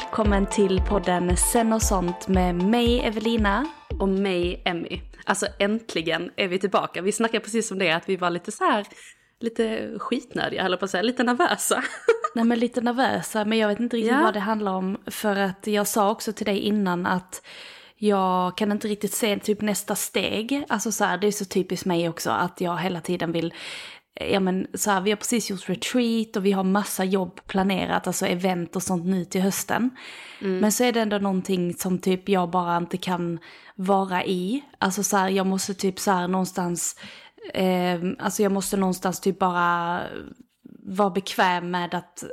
Välkommen till podden Sen och sånt med mig Evelina. och mig, Emmy. Alltså äntligen är vi tillbaka. Vi snackade precis om det, att vi var lite så här, lite skitnödiga, eller på att säga, lite nervösa. Nej men lite nervösa, men jag vet inte riktigt Ja. vad det handlar om. För att jag sa också till dig innan att jag kan inte riktigt se typ nästa steg. Alltså så här, det är så typiskt mig också att jag hela tiden vill Ja men så här, vi har precis gjort retreat och vi har massa jobb planerat, alltså event och sånt nu till hösten. Men så är det ändå någonting som typ jag bara inte kan vara i. Alltså så här, jag måste typ så här någonstans, eh, alltså jag måste någonstans typ bara vara bekväm med att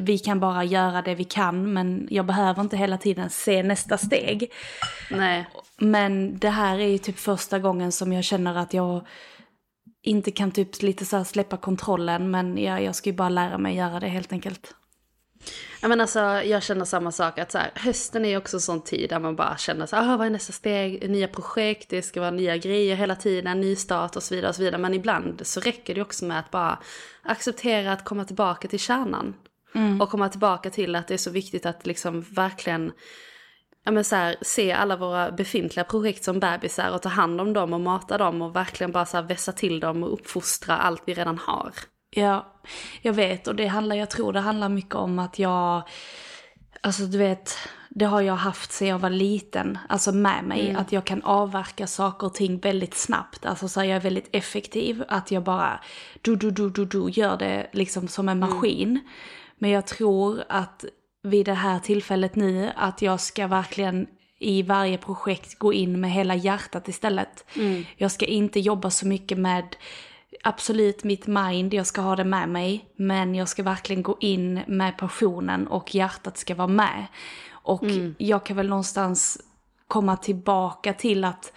vi kan bara göra det vi kan men jag behöver inte hela tiden se nästa steg. Nej. Men det här är ju typ första gången som jag känner att jag inte kan typ lite så här släppa kontrollen men jag, jag ska ju bara lära mig göra det helt enkelt. Ja, men alltså, jag känner samma sak, att så här, hösten är också en sån tid där man bara känner så här, ah, vad är nästa steg, nya projekt, det ska vara nya grejer hela tiden, ny start och så vidare. Och så vidare. Men ibland så räcker det också med att bara acceptera att komma tillbaka till kärnan. Och komma tillbaka till att det är så viktigt att liksom verkligen ja, men så här, se alla våra befintliga projekt som bebisar och ta hand om dem och mata dem och verkligen bara så här, vässa till dem och uppfostra allt vi redan har. Ja, jag vet. Och det handlar, jag tror det handlar mycket om att jag, alltså du vet, det har jag haft sedan jag var liten, alltså med mig, att jag kan avverka saker och ting väldigt snabbt, alltså så här, jag är väldigt effektiv, att jag bara du, du, du, du, du, gör det liksom som en maskin. Men jag tror att vid det här tillfället nu, att jag ska verkligen i varje projekt gå in med hela hjärtat istället. Jag ska inte jobba så mycket med absolut mitt mind, jag ska ha det med mig. Men jag ska verkligen gå in med passionen och hjärtat ska vara med. Och jag kan väl någonstans komma tillbaka till att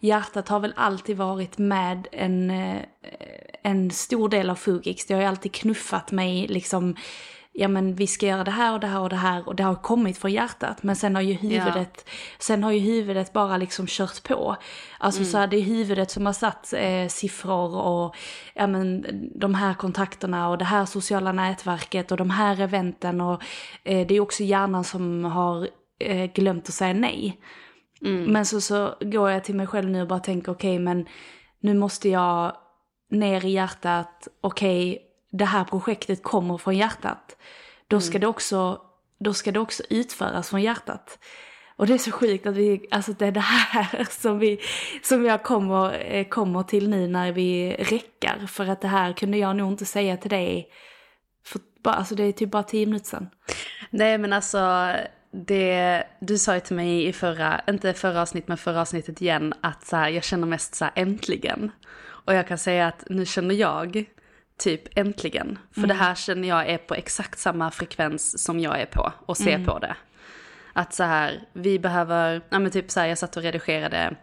hjärtat har väl alltid varit med en, eh, en stor del av Fugix. Det har ju alltid knuffat mig liksom ja men vi ska göra det här och det här och det här och det har kommit från hjärtat. Men sen har ju huvudet, sen har ju huvudet bara liksom kört på. Alltså så här, det är huvudet som har satt eh, siffror och ja men de här kontakterna och det här sociala nätverket och de här eventen och eh, det är också hjärnan som har eh, glömt att säga nej. Men så, så går jag till mig själv nu och bara tänker okej men nu måste jag ner i hjärtat, okej det här projektet kommer från hjärtat. Då ska, det också, då ska det också utföras från hjärtat. Och det är så sjukt att vi, alltså det är det här som, vi, som jag kommer, eh, kommer till nu när vi räckar. För att det här kunde jag nog inte säga till dig, för bara, alltså det är typ bara tio minuter sedan. Nej men alltså, det, du sa ju till mig i förra, inte förra avsnittet men förra avsnittet igen, att så här, jag känner mest så här äntligen. Och jag kan säga att nu känner jag typ äntligen. För det här känner jag är på exakt samma frekvens som jag är på och ser på det. Att så här, vi behöver, ja men typ så här, jag satt och redigerade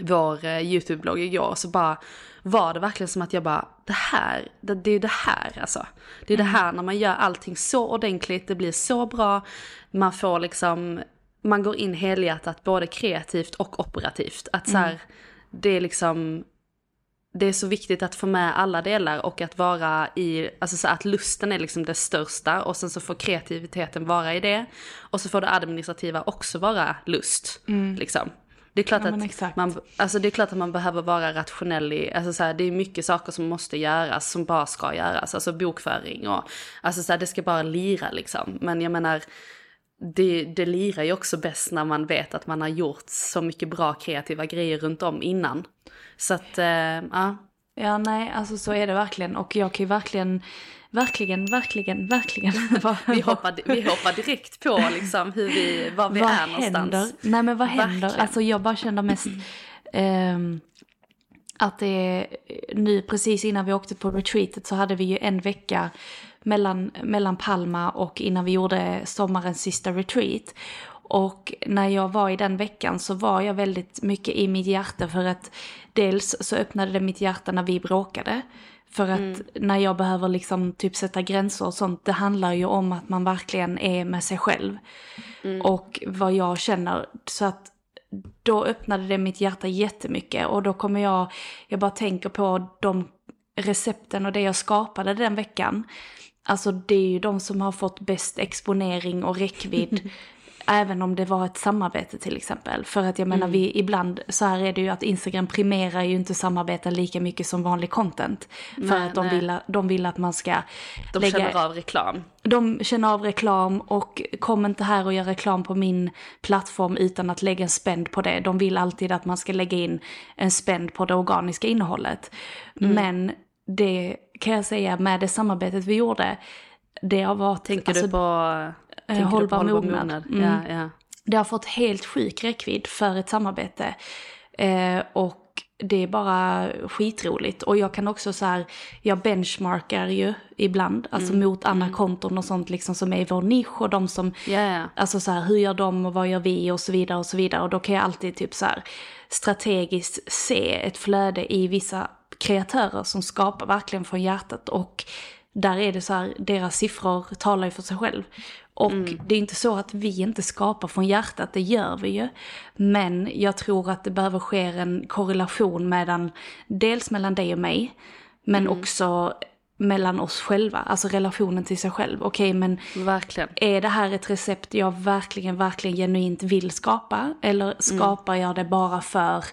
vår eh, YouTube-blogg igår och så bara var det verkligen som att jag bara, det här, det, det är det här alltså. Det är det här när man gör allting så ordentligt, det blir så bra, man får liksom man går in helhjärtat både kreativt och operativt. Att så här, mm. det är liksom, det är så viktigt att få med alla delar och att vara i, alltså så att lusten är liksom det största och sen så får kreativiteten vara i det. Och så får det administrativa också vara lust. Mm. Liksom. Det är, klart ja, att man, alltså det är klart att man behöver vara rationell i, alltså så här, det är mycket saker som måste göras, som bara ska göras, alltså bokföring och, alltså så här, det ska bara lira liksom. Men jag menar, det, det lirar ju också bäst när man vet att man har gjort så mycket bra kreativa grejer runt om innan. Så att, äh, ja. Ja, nej, alltså så är det verkligen. Och jag kan ju verkligen, verkligen, verkligen, verkligen. vi, hoppar, vi hoppar direkt på liksom hur vi, var vi vad är händer? någonstans. Nej men vad händer? Verkligen. Alltså jag bara känner mest eh, att det är nu precis innan vi åkte på retreatet så hade vi ju en vecka mellan, mellan Palma och innan vi gjorde sommarens sista retreat. Och när jag var i den veckan så var jag väldigt mycket i mitt hjärta för att dels så öppnade det mitt hjärta när vi bråkade. För att mm. när jag behöver liksom typ sätta gränser och sånt, det handlar ju om att man verkligen är med sig själv. Mm. Och vad jag känner. Så att då öppnade det mitt hjärta jättemycket och då kommer jag, jag bara tänker på de recepten och det jag skapade den veckan. Alltså det är ju de som har fått bäst exponering och räckvidd Även om det var ett samarbete till exempel. För att jag menar, mm. vi, ibland så här är det ju att Instagram primerar ju inte samarbete lika mycket som vanlig content. För nej, att de vill, de vill att man ska De lägga, känner av reklam. De känner av reklam och kom inte här och gör reklam på min plattform utan att lägga en spend på det. De vill alltid att man ska lägga in en spend på det organiska innehållet. Mm. Men det kan jag säga med det samarbetet vi gjorde, det har varit... Tänker alltså, du på Tänker hållbar, hållbar mognad. mognad. Mm. Ja, ja. Det har fått helt sjuk räckvidd för ett samarbete. Eh, och det är bara skitroligt. Och jag kan också så här, jag benchmarkar ju ibland, alltså mm. mot andra mm. konton och sånt liksom som är i vår nisch och de som, yeah. alltså så här, hur gör de och vad gör vi och så vidare och så vidare. Och då kan jag alltid typ så här strategiskt se ett flöde i vissa kreatörer som skapar verkligen från hjärtat och där är det så här, deras siffror talar ju för sig själv. Och mm. det är inte så att vi inte skapar från hjärtat, det gör vi ju. Men jag tror att det behöver ske en korrelation mellan, dels mellan dig och mig, men mm. också mellan oss själva, alltså relationen till sig själv. Okej, okay, men verkligen. är det här ett recept jag verkligen, verkligen genuint vill skapa? Eller mm. skapar mm. jag det bara för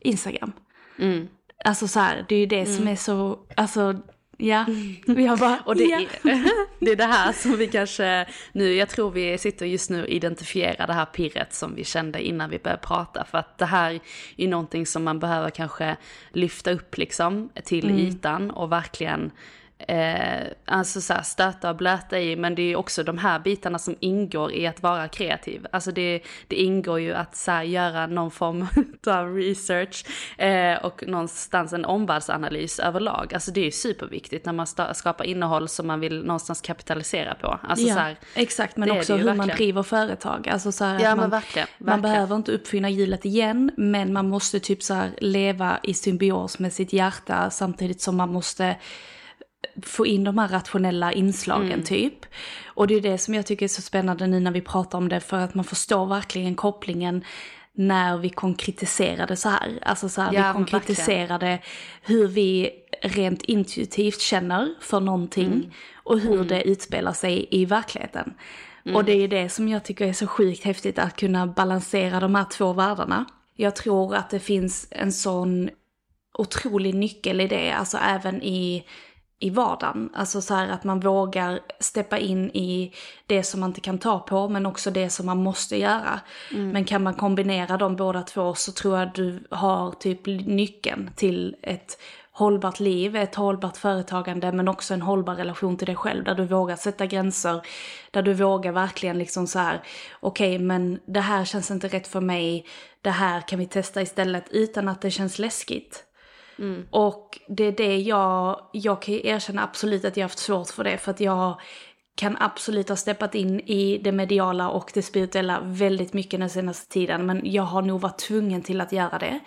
Instagram? Mm. Alltså så här, det är ju det som mm. är så, alltså Ja, vi har bara, och det, ja. är, det är det här som vi kanske nu, jag tror vi sitter just nu och identifierar det här pirret som vi kände innan vi började prata. För att det här är någonting som man behöver kanske lyfta upp liksom till mm. ytan och verkligen eh, alltså så här, stöta och blöta i, men det är också de här bitarna som ingår i att vara kreativ. Alltså det, det ingår ju att så här, göra någon form av research eh, och någonstans en omvärldsanalys överlag. Alltså det är ju superviktigt när man skapar innehåll som man vill någonstans kapitalisera på. Alltså, ja, så här, exakt, men också hur verkligen. man driver företag. Alltså så här, ja, man, verkligen, verkligen. man behöver inte uppfinna hjulet igen, men man måste typ så leva i symbios med sitt hjärta samtidigt som man måste få in de här rationella inslagen mm. typ. Och det är det som jag tycker är så spännande nu när vi pratar om det för att man förstår verkligen kopplingen när vi konkretiserade så här. Alltså så här, ja, vi konkretiserade hur vi rent intuitivt känner för någonting mm. och hur mm. det utspelar sig i verkligheten. Mm. Och det är det som jag tycker är så sjukt häftigt att kunna balansera de här två världarna. Jag tror att det finns en sån otrolig nyckel i det, alltså även i i vardagen. Alltså så här att man vågar steppa in i det som man inte kan ta på men också det som man måste göra. Mm. Men kan man kombinera de båda två så tror jag du har typ nyckeln till ett hållbart liv, ett hållbart företagande men också en hållbar relation till dig själv där du vågar sätta gränser, där du vågar verkligen liksom så här okej okay, men det här känns inte rätt för mig, det här kan vi testa istället utan att det känns läskigt. Mm. Och det är det jag, jag kan erkänna absolut att jag har haft svårt för det för att jag kan absolut ha steppat in i det mediala och det spirituella väldigt mycket den senaste tiden men jag har nog varit tvungen till att göra det.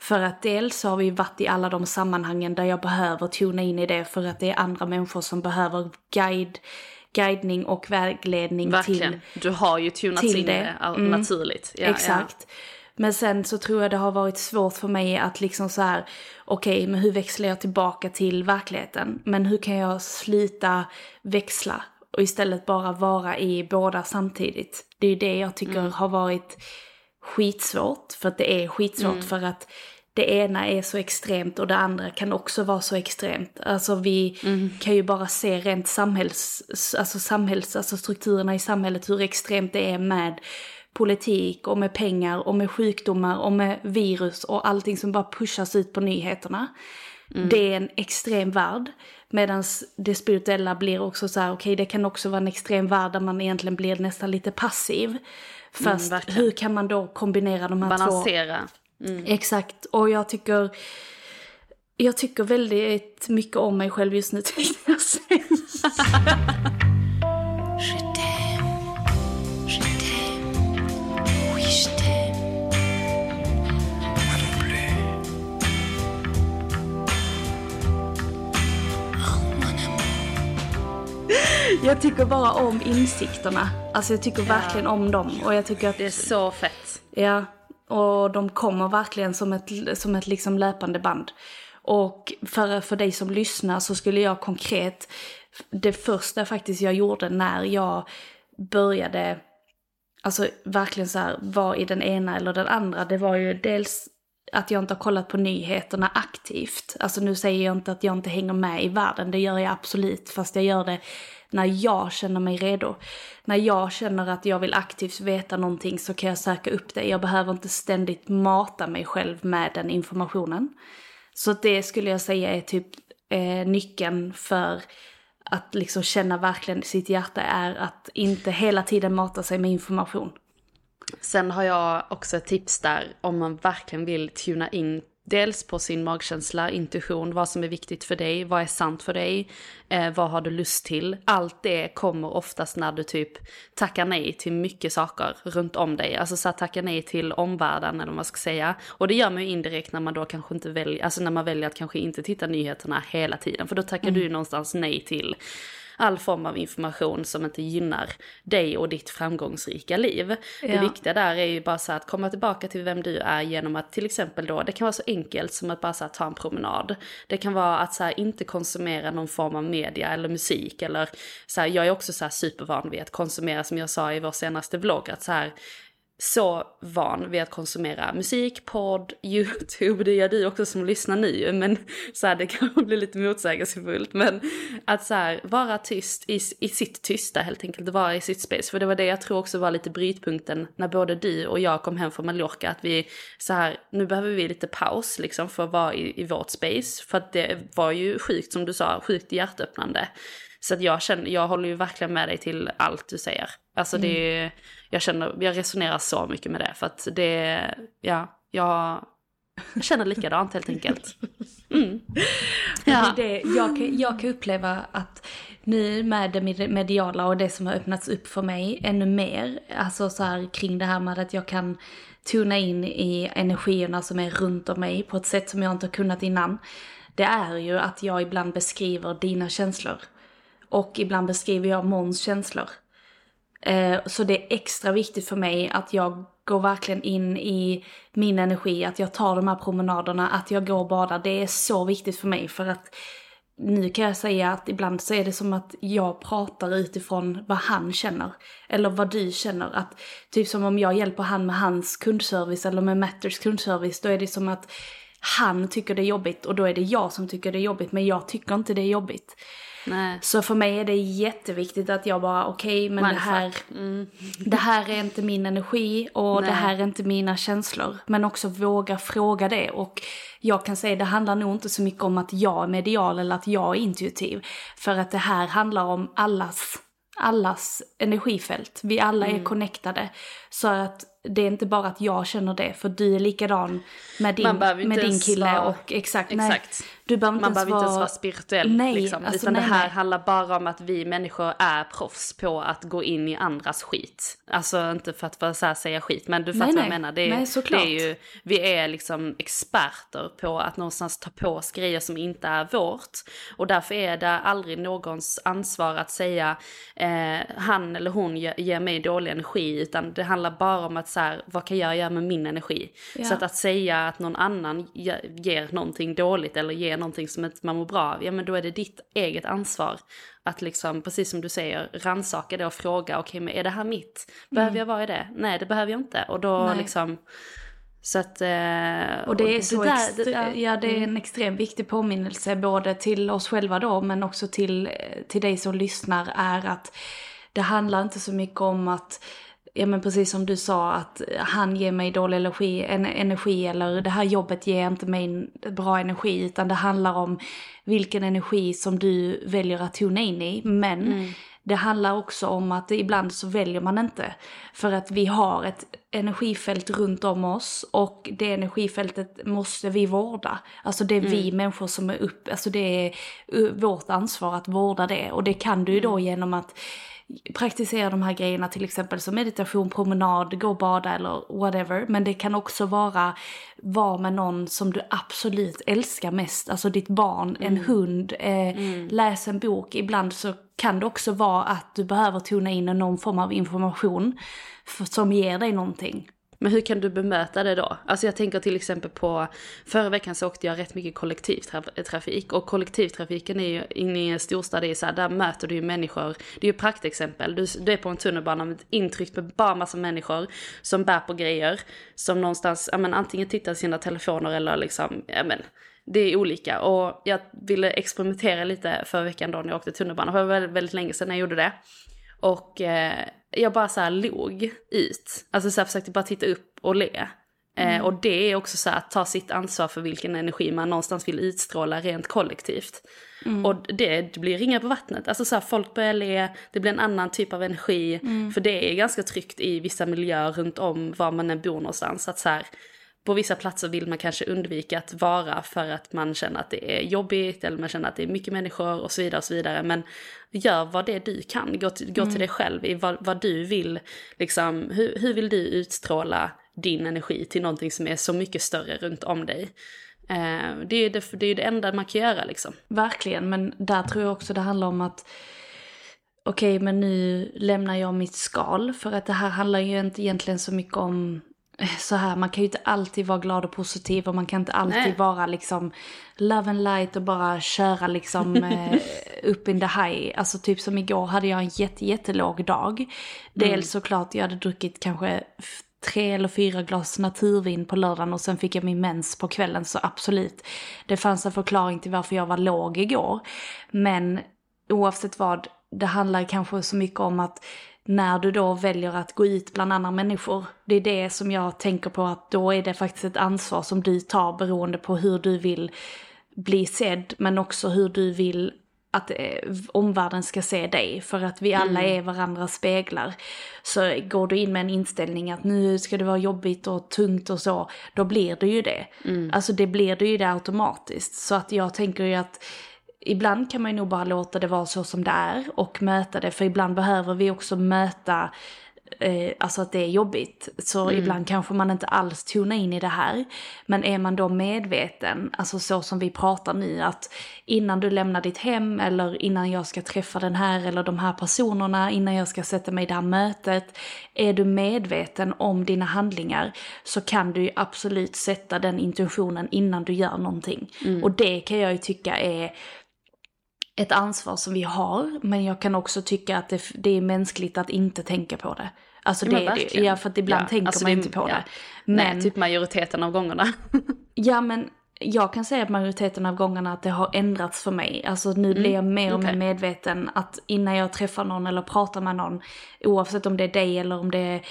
För att dels har vi varit i alla de sammanhangen där jag behöver tuna in i det för att det är andra människor som behöver guide, guidning och vägledning Verkligen. till Du har ju tunats till in det. det ja, Mm. naturligt. Ja, Exakt. Men sen så tror jag det har varit svårt för mig att liksom så här, okej, men hur växlar jag tillbaka till verkligheten? Men hur kan jag sluta växla och istället bara vara i båda samtidigt? Det är ju det jag tycker Mm. har varit skitsvårt, för att det är skitsvårt Mm. för att det ena är så extremt och det andra kan också vara så extremt. Alltså vi Mm. kan ju bara se rent samhälls, alltså samhälls, alltså strukturerna i samhället hur extremt det är med politik och med pengar och med sjukdomar och med virus och allting som bara pushas ut på nyheterna. Mm. Det är en extrem värld. Medan det spirituella blir också så här, okej det kan också vara en extrem värld där man egentligen blir nästan lite passiv. Fast Mm, hur kan man då kombinera de här två? Balansera. Exakt, och jag tycker jag tycker väldigt mycket om mig själv just nu tänkte jag säga. Jag tycker bara om insikterna. Alltså jag tycker verkligen om dem. Och jag tycker att Det är så fett. Ja, och de kommer verkligen som ett, som ett liksom löpande band. Och för, för dig som lyssnar så skulle jag konkret, det första faktiskt jag gjorde när jag började, alltså verkligen så här, vara i den ena eller den andra, det var ju dels att jag inte har kollat på nyheterna aktivt. Alltså nu säger jag inte att jag inte hänger med i världen, det gör jag absolut, fast jag gör det när jag känner mig redo. När jag känner att jag vill aktivt veta någonting så kan jag söka upp det. Jag behöver inte ständigt mata mig själv med den informationen. Så det skulle jag säga är typ eh, nyckeln för att liksom känna verkligen sitt hjärta är att inte hela tiden mata sig med information. Sen har jag också ett tips där om man verkligen vill tuna in dels på sin magkänsla, intuition, vad som är viktigt för dig, vad är sant för dig, eh, vad har du lust till. Allt det kommer oftast när du typ tackar nej till mycket saker runt om dig. Alltså så att tacka nej till omvärlden eller vad man ska säga. Och det gör man ju indirekt när man då kanske inte väljer, alltså när man väljer att kanske inte titta nyheterna hela tiden. För då tackar du ju någonstans nej till all form av information som inte gynnar dig och ditt framgångsrika liv. Det Ja. viktiga där är ju bara så att komma tillbaka till vem du är genom att till exempel då, det kan vara så enkelt som att bara så här, ta en promenad. Det kan vara att så här, inte konsumera någon form av media eller musik eller så här, jag är också så här supervan vid att konsumera som jag sa i vår senaste vlogg att så här så van vid att konsumera musik, podd, YouTube, det gör du också som lyssnar nu men så här, det kanske blir lite motsägelsefullt. Men att så här, vara tyst i, i sitt tysta helt enkelt, vara i sitt space. För det var det jag tror också var lite brytpunkten när både du och jag kom hem från Mallorca att vi så här, nu behöver vi lite paus liksom för att vara i, i vårt space. För att det var ju sjukt som du sa, sjukt hjärtöppnande. Så att jag känner, jag håller ju verkligen med dig till allt du säger. Alltså det är, jag känner, jag resonerar så mycket med det för att det, ja, jag, jag känner likadant helt enkelt. Mm. Ja. Det, jag, kan, jag kan uppleva att nu med det med- mediala och det som har öppnats upp för mig ännu mer, alltså så här kring det här med att jag kan tuna in i energierna som är runt om mig på ett sätt som jag inte har kunnat innan. Det är ju att jag ibland beskriver dina känslor. Och ibland beskriver jag Måns känslor. Eh, Så det är extra viktigt för mig att jag går verkligen in i min energi, att jag tar de här promenaderna, att jag går och badar. Det är så viktigt för mig för att nu kan jag säga att ibland så är det som att jag pratar utifrån vad han känner. Eller vad du känner. Att, typ som om jag hjälper han med hans kundservice eller med Matters kundservice. Då är det som att han tycker det är jobbigt och då är det jag som tycker det är jobbigt. Men jag tycker inte det är jobbigt. Nej. Så för mig är det jätteviktigt att jag bara, okej men det här, Mindfuck. det här är inte min energi och Nej. det här är inte mina känslor. Men också våga fråga det. Och jag kan säga det handlar nog inte så mycket om att jag är medial eller att jag är intuitiv. För att det här handlar om allas, allas energifält. Vi alla Mm. är connectade. Så att det är inte bara att jag känner det, för du är likadan med din, med din kille vara- och exakt. Nej, Exakt. Du behöver Man behöver inte ens vara- spirituell. Nej, liksom. alltså, Utan nej, det här nej. handlar bara om att vi människor är proffs på att gå in i andras skit. Alltså inte för att här, säga skit, men du fattar Nej, vad jag menar. Det är, Nej, såklart. det är ju, vi är liksom experter på att någonstans ta på oss grejer som inte är vårt. Och därför är det aldrig någons ansvar att säga eh, han eller hon ge- ger mig dålig energi, utan det handlar bara om att så här, vad kan jag göra med min energi? Ja. Så att, att säga att någon annan ge- ger någonting dåligt eller ger någonting som inte man mår bra av, ja men då är det ditt eget ansvar att liksom, precis som du säger, rannsaka det och fråga, okej men är det här mitt? Behöver jag vara i det? Nej det behöver jag inte. Och då Mm. Nej. liksom, så att... eh, Och det är så där- extre- det där- ja, det är Mm. en extremt viktig påminnelse både till oss själva då men också till, till dig som lyssnar är att det handlar inte så mycket om att Ja men precis som du sa att han ger mig dålig energi, en, energi eller det här jobbet ger inte mig bra energi utan det handlar om vilken energi som du väljer att tona in i. Men Mm. det handlar också om att ibland så väljer man inte. För att vi har ett energifält runt om oss och det energifältet måste vi vårda. Alltså det är vi människor som är upp, alltså det är vårt ansvar att vårda det. Och det kan du ju då genom att praktisera de här grejerna till exempel som meditation, promenad, gå och bada eller whatever. Men det kan också vara vara med någon som du absolut älskar mest, alltså ditt barn, en hund, eh, läs en bok. Ibland så kan det också vara att du behöver tona in någon form av information som ger dig någonting. Men hur kan du bemöta det då? Alltså jag tänker till exempel på, förra veckan så åkte jag rätt mycket kollektivtrafik och kollektivtrafiken är ju inne i en storstad, det är så här, där möter du ju människor, det är ju praktexempel, du, du är på en tunnelbana med intryckt med bara massa människor som bär på grejer, som någonstans, ja men antingen tittar i sina telefoner eller liksom, ja men det är olika och jag ville experimentera lite förra veckan då när jag åkte tunnelbana, för det var väldigt, väldigt länge sedan jag gjorde det. Och eh, jag bara så här log ut. Alltså så här försökte bara titta upp och le. Eh, och det är också så här att ta sitt ansvar för vilken energi man någonstans vill utstråla rent kollektivt. Och det, det blir ringar på vattnet. Alltså så här, folk börjar le, det blir en annan typ av energi. För det är ganska tryggt i vissa miljöer runt om var man än bor någonstans. Att så här, på vissa platser vill man kanske undvika att vara för att man känner att det är jobbigt eller man känner att det är mycket människor och så vidare och så vidare. Men gör vad det är du kan, gå till, gå till dig själv i vad, vad du vill, liksom, hur, hur vill du utstråla din energi till någonting som är så mycket större runt om dig. Eh, det, är ju det, det är det enda man kan göra liksom. Verkligen, men där tror jag också det handlar om att okej, men nu lämnar jag mitt skal för att det här handlar ju inte egentligen så mycket om så här, man kan ju inte alltid vara glad och positiv och man kan inte alltid Nej. vara liksom love and light och bara köra liksom eh, up in the high. Alltså typ som igår hade jag en jätte, jättelåg dag. Dels såklart, jag hade druckit kanske tre eller fyra glas naturvin på lördagen och sen fick jag min mens på kvällen så absolut. Det fanns en förklaring till varför jag var låg igår. Men oavsett vad, det handlar kanske så mycket om att när du då väljer att gå ut bland andra människor, det är det som jag tänker på att då är det faktiskt ett ansvar som du tar beroende på hur du vill bli sedd men också hur du vill att eh, omvärlden ska se dig. För att vi alla är varandras speglar. Så går du in med en inställning att nu ska det vara jobbigt och tungt och så, då blir det ju det. Alltså det blir det ju det automatiskt. Så att jag tänker ju att ibland kan man ju nog bara låta det vara så som det är och möta det. För ibland behöver vi också möta eh, alltså att det är jobbigt. Så ibland kanske man inte alls tunar in i det här. Men är man då medveten, alltså så som vi pratar nu, att innan du lämnar ditt hem eller innan jag ska träffa den här eller de här personerna, innan jag ska sätta mig i det här mötet. Är du medveten om dina handlingar så kan du ju absolut sätta den intentionen innan du gör någonting. Och det kan jag ju tycka är ett ansvar som vi har, men jag kan också tycka att det, det är mänskligt att inte tänka på det. Alltså det är det. Ja, för att ibland Ja, tänker alltså man det- inte på ja. det. Men, Nej, typ majoriteten av gångerna. ja men jag kan säga att majoriteten av gångerna att det har ändrats för mig. Alltså nu blir jag mer och mer okej. medveten att innan jag träffar någon eller pratar med någon, oavsett om det är dig eller om det är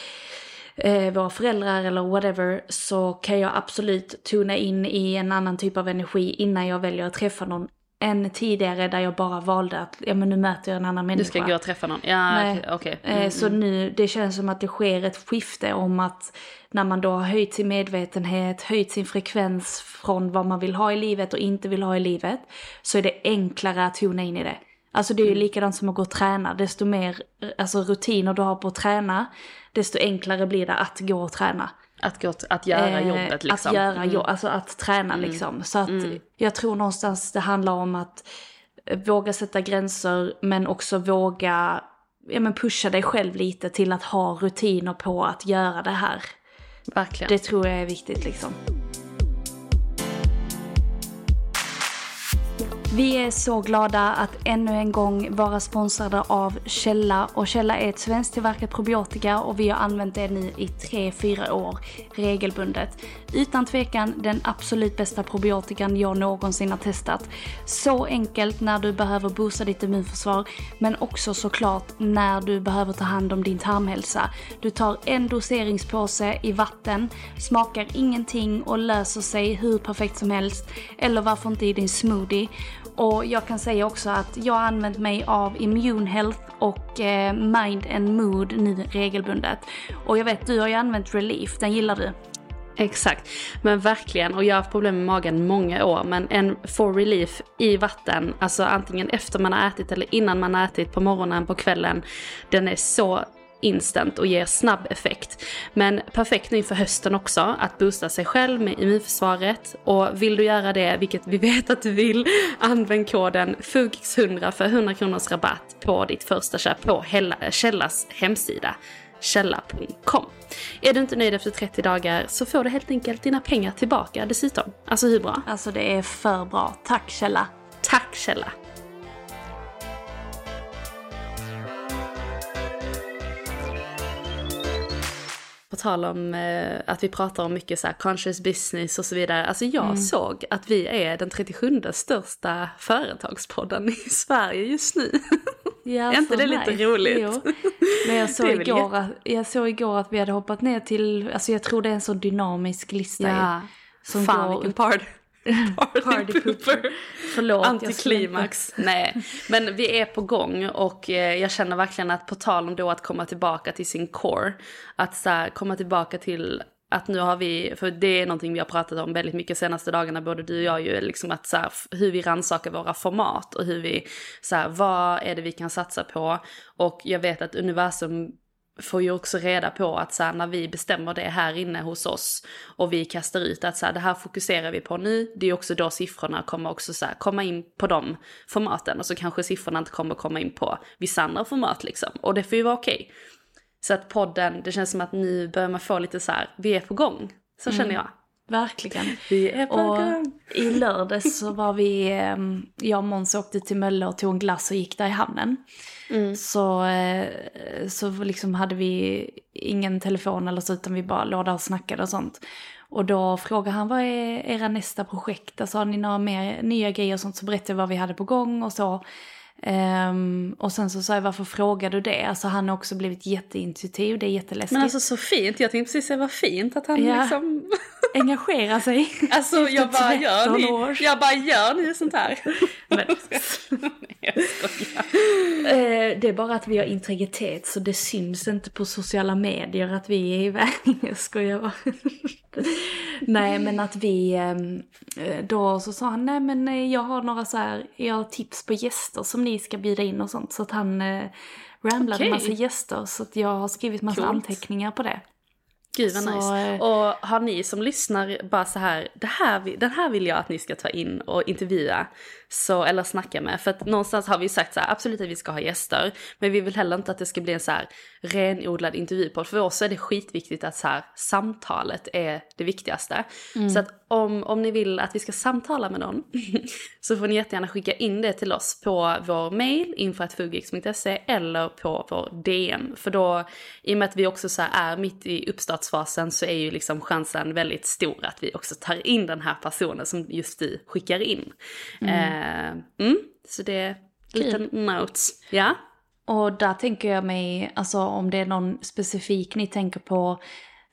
eh, våra föräldrar eller whatever, så kan jag absolut tuna in i en annan typ av energi innan jag väljer att träffa någon. Än tidigare där jag bara valde att, ja men nu möter jag en annan människa. Du ska gå och träffa någon? Ja, okej. okej. Eh, Mm, Så nu, det känns som att det sker ett skifte om att när man då har höjt sin medvetenhet, höjt sin frekvens från vad man vill ha i livet och inte vill ha i livet, så är det enklare att tona in i det. Alltså det är ju Mm. likadant som att gå och träna, desto mer alltså, rutiner du har på att träna, desto enklare blir det att gå och träna. Att, gå, att göra Eh, jobbet liksom. Att göra Mm. jobb, alltså att träna liksom. Så att jag tror någonstans det handlar om att eh, våga sätta gränser men också våga ja, men pusha dig själv lite till att ha rutiner på att göra det här. Verkligen. Det tror jag är viktigt liksom. Vi är så glada att ännu en gång vara sponsrade av Källa. Och Källa är ett svensktillverkat probiotika och vi har använt det nu i 3-4 år regelbundet. Utan tvekan den absolut bästa probiotikan jag någonsin har testat. Så enkelt när du behöver boosta ditt immunförsvar men också såklart när du behöver ta hand om din tarmhälsa. Du tar en doseringspåse i vatten, smakar ingenting och löser sig hur perfekt som helst. Eller varför inte i din smoothie. Och jag kan säga också att jag har använt mig av Immune Health och eh, Mind and Mood nu regelbundet. Och jag vet, du har ju använt Relief, den gillar du. Exakt, men verkligen. Och jag har haft problem med magen många år. Men en for relief i vatten, alltså antingen efter man har ätit eller innan man har ätit på morgonen, på kvällen. Den är så instant och ger snabb effekt. Men perfekt nu inför hösten också, att boosta sig själv med immunförsvaret. Och vill du göra det, vilket vi vet att du vill, använd koden FUGX100 för 100 kronors rabatt på ditt första köp på Hella- Källas hemsida källa.com. Är du inte nöjd efter 30 dagar så får du helt enkelt dina pengar tillbaka dessutom. Alltså hur bra? Alltså det är för bra. Tack Källa. Tack Källa! På tal om eh, att vi pratar om mycket så conscious business och så vidare. Alltså jag såg att vi är den 37 största företagspodden i Sverige just nu. Ja, Är inte det lite nice. roligt? Jo. Men jag såg, igår att, jag såg igår att vi hade hoppat ner till, alltså jag tror det är en så dynamisk lista. Ja, Som fan går vilken upp- party. Pooper. Förlåt, Antiklimax. Nej, men vi är på gång och eh, jag känner verkligen att på tal om då att komma tillbaka till sin core, att så här, komma tillbaka till att nu har vi, för det är någonting vi har pratat om väldigt mycket senaste dagarna, både du och jag ju, liksom att så här, hur vi rannsakar våra format och hur vi, så här, vad är det vi kan satsa på? Och jag vet att universum får ju också reda på att så här, när vi bestämmer det här inne hos oss och vi kastar ut att så här, det här fokuserar vi på nu, det är också då siffrorna kommer också så här, komma in på de formaten och så kanske siffrorna inte kommer komma in på vissa andra format liksom. Och det får ju vara okej. Så att podden, det känns som att nu börjar man få lite så här, vi är på gång. Så känner jag. Verkligen. Vi är på Och gång. i lördags så var vi, jag och Måns åkte till Mölle och tog en glass och gick där i hamnen. Så, eh, så liksom hade vi ingen telefon eller så utan vi bara låg där och snackade och sånt. Och då frågade han vad är era nästa projekt? Alltså har ni några mer nya grejer och sånt? Så berättade jag vad vi hade på gång och så. Ehm, och sen så sa jag varför frågar du det? Alltså han har också blivit jätteintuitiv, det är jätteläskigt. Men alltså så fint, jag tänkte precis säga vad fint att han Ja. liksom... Engagera sig. Alltså jag bara, gör 13 ni, år. jag bara gör ni sånt här? Men, Nej. Eh, det är bara att vi har integritet så det syns inte på sociala medier att vi är iväg. Jag skojar bara. nej men att vi, ehm, eh, då så sa han nej men eh, jag har några så här, jag har tips på gäster som ni ska bjuda in och sånt. Så att han eh, ramblade Okej. massa gäster så att jag har skrivit massa Coolt. anteckningar på det. Gud vad Så, nice. eh, Och har ni som lyssnar bara så här, det här, den här vill jag att ni ska ta in och intervjua. Så, eller snacka med. För att någonstans har vi sagt så här, absolut att vi ska ha gäster. Men vi vill heller inte att det ska bli en så här renodlad intervjupodd. För oss är det skitviktigt att så här, samtalet är det viktigaste. Så att om, om ni vill att vi ska samtala med någon så får ni jättegärna skicka in det till oss på vår mail info.fugix.se eller på vår DM. För då, i och med att vi också så är mitt i uppstartsfasen så är ju liksom chansen väldigt stor att vi också tar in den här personen som just du skickar in. Mm. mm, så det är liten notes. Ja? Och där tänker jag mig, alltså om det är någon specifik ni tänker på,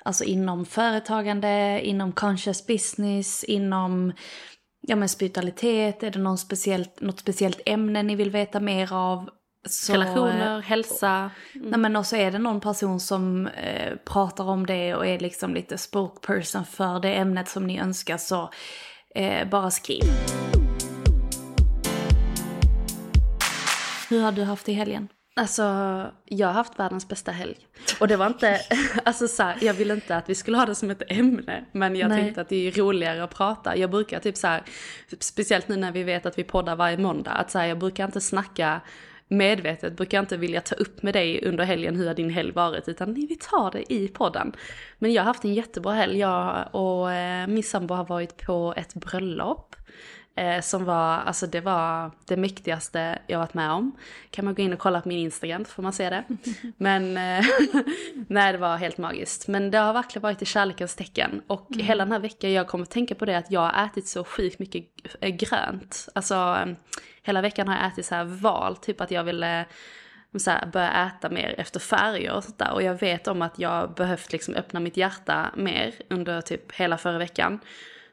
alltså inom företagande, inom conscious business, inom ja, men spiritualitet, är det någon speciellt, något speciellt ämne ni vill veta mer av? Så, Relationer, hälsa. Mm. Nej men också är det någon person som eh, pratar om det och är liksom lite spokesperson för det ämnet som ni önskar så eh, bara skriv. Hur har du haft det i helgen? Alltså, jag har haft världens bästa helg. Och det var inte, alltså så här, jag ville inte att vi skulle ha det som ett ämne. Men jag Nej. tänkte att det är roligare att prata. Jag brukar typ så här, speciellt nu när vi vet att vi poddar varje måndag, att så här, jag brukar inte snacka medvetet, brukar inte vilja ta upp med dig under helgen hur har din helg varit, utan vi tar det i podden. Men jag har haft en jättebra helg, jag och eh, min sambo har varit på ett bröllop. Eh, som var, alltså det var det mäktigaste jag varit med om. Kan man gå in och kolla på min Instagram så får man se det. Men eh, nej det var helt magiskt. Men det har verkligen varit i kärlekens tecken. Och hela den här veckan jag kommer tänka på det att jag har ätit så sjukt mycket eh, grönt. Alltså eh, hela veckan har jag ätit så här val, typ att jag ville så här, börja äta mer efter färger och sånt där. Och jag vet om att jag behövt liksom öppna mitt hjärta mer under typ hela förra veckan.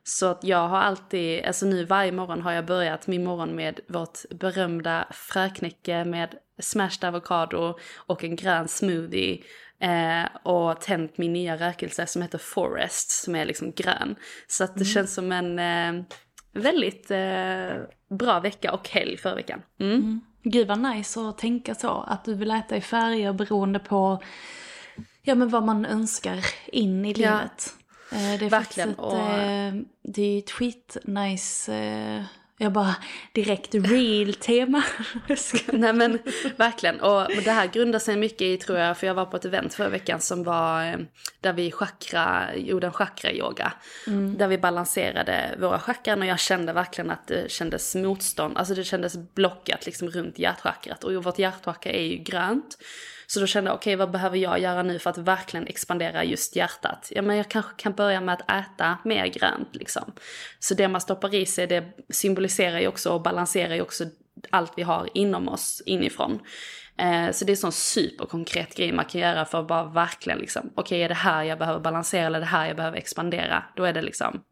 Så att jag har alltid, alltså nu varje morgon har jag börjat min morgon med vårt berömda fröknäcke med smashed avokado och en grön smoothie. Eh, och tänt min nya rökelse som heter Forest som är liksom grön. Så att det känns som en eh, väldigt eh, bra vecka och helg förra veckan. Mm. Gud vad nice att tänka så, att du vill äta i färger beroende på ja, men vad man önskar in i Ja. livet. Eh, Det är Verkligen, ett, och- eh, det är ett skitnice, eh, jag bara direkt real tema. Nej men verkligen. Och det här grundar sig mycket i tror jag, för jag var på ett event förra veckan som var eh, där vi chakra, gjorde en chakra-yoga. Där vi balanserade våra chakran och jag kände verkligen att det kändes motstånd, alltså det kändes blockat liksom runt hjärtchakrat. Och vårt hjärtchakra är ju grönt. Så då kände jag, okej vad behöver jag göra nu för att verkligen expandera just hjärtat? Ja men jag kanske kan börja med att äta mer grönt liksom. Så det man stoppar i sig det symboliserar ju också och balanserar ju också allt vi har inom oss inifrån. Eh, så det är en sån superkonkret grej man kan göra för att bara verkligen liksom, okej är det här jag behöver balansera eller det här jag behöver expandera? Då är det liksom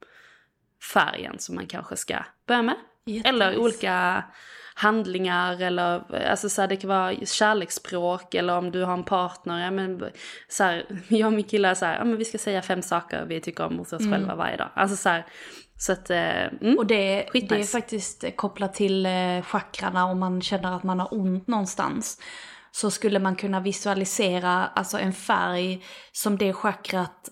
färgen som man kanske ska börja med. Jättenice. Eller olika handlingar eller alltså så här, det kan vara kärleksspråk eller om du har en partner. Ja, men, så här, jag och min kille är så här, ja, men vi ska säga fem saker vi tycker om hos oss själva varje dag. Alltså så här, så att, eh, mm. Och det, det är faktiskt kopplat till eh, chakrarna om man känner att man har ont någonstans. Så skulle man kunna visualisera alltså en färg som det chakrat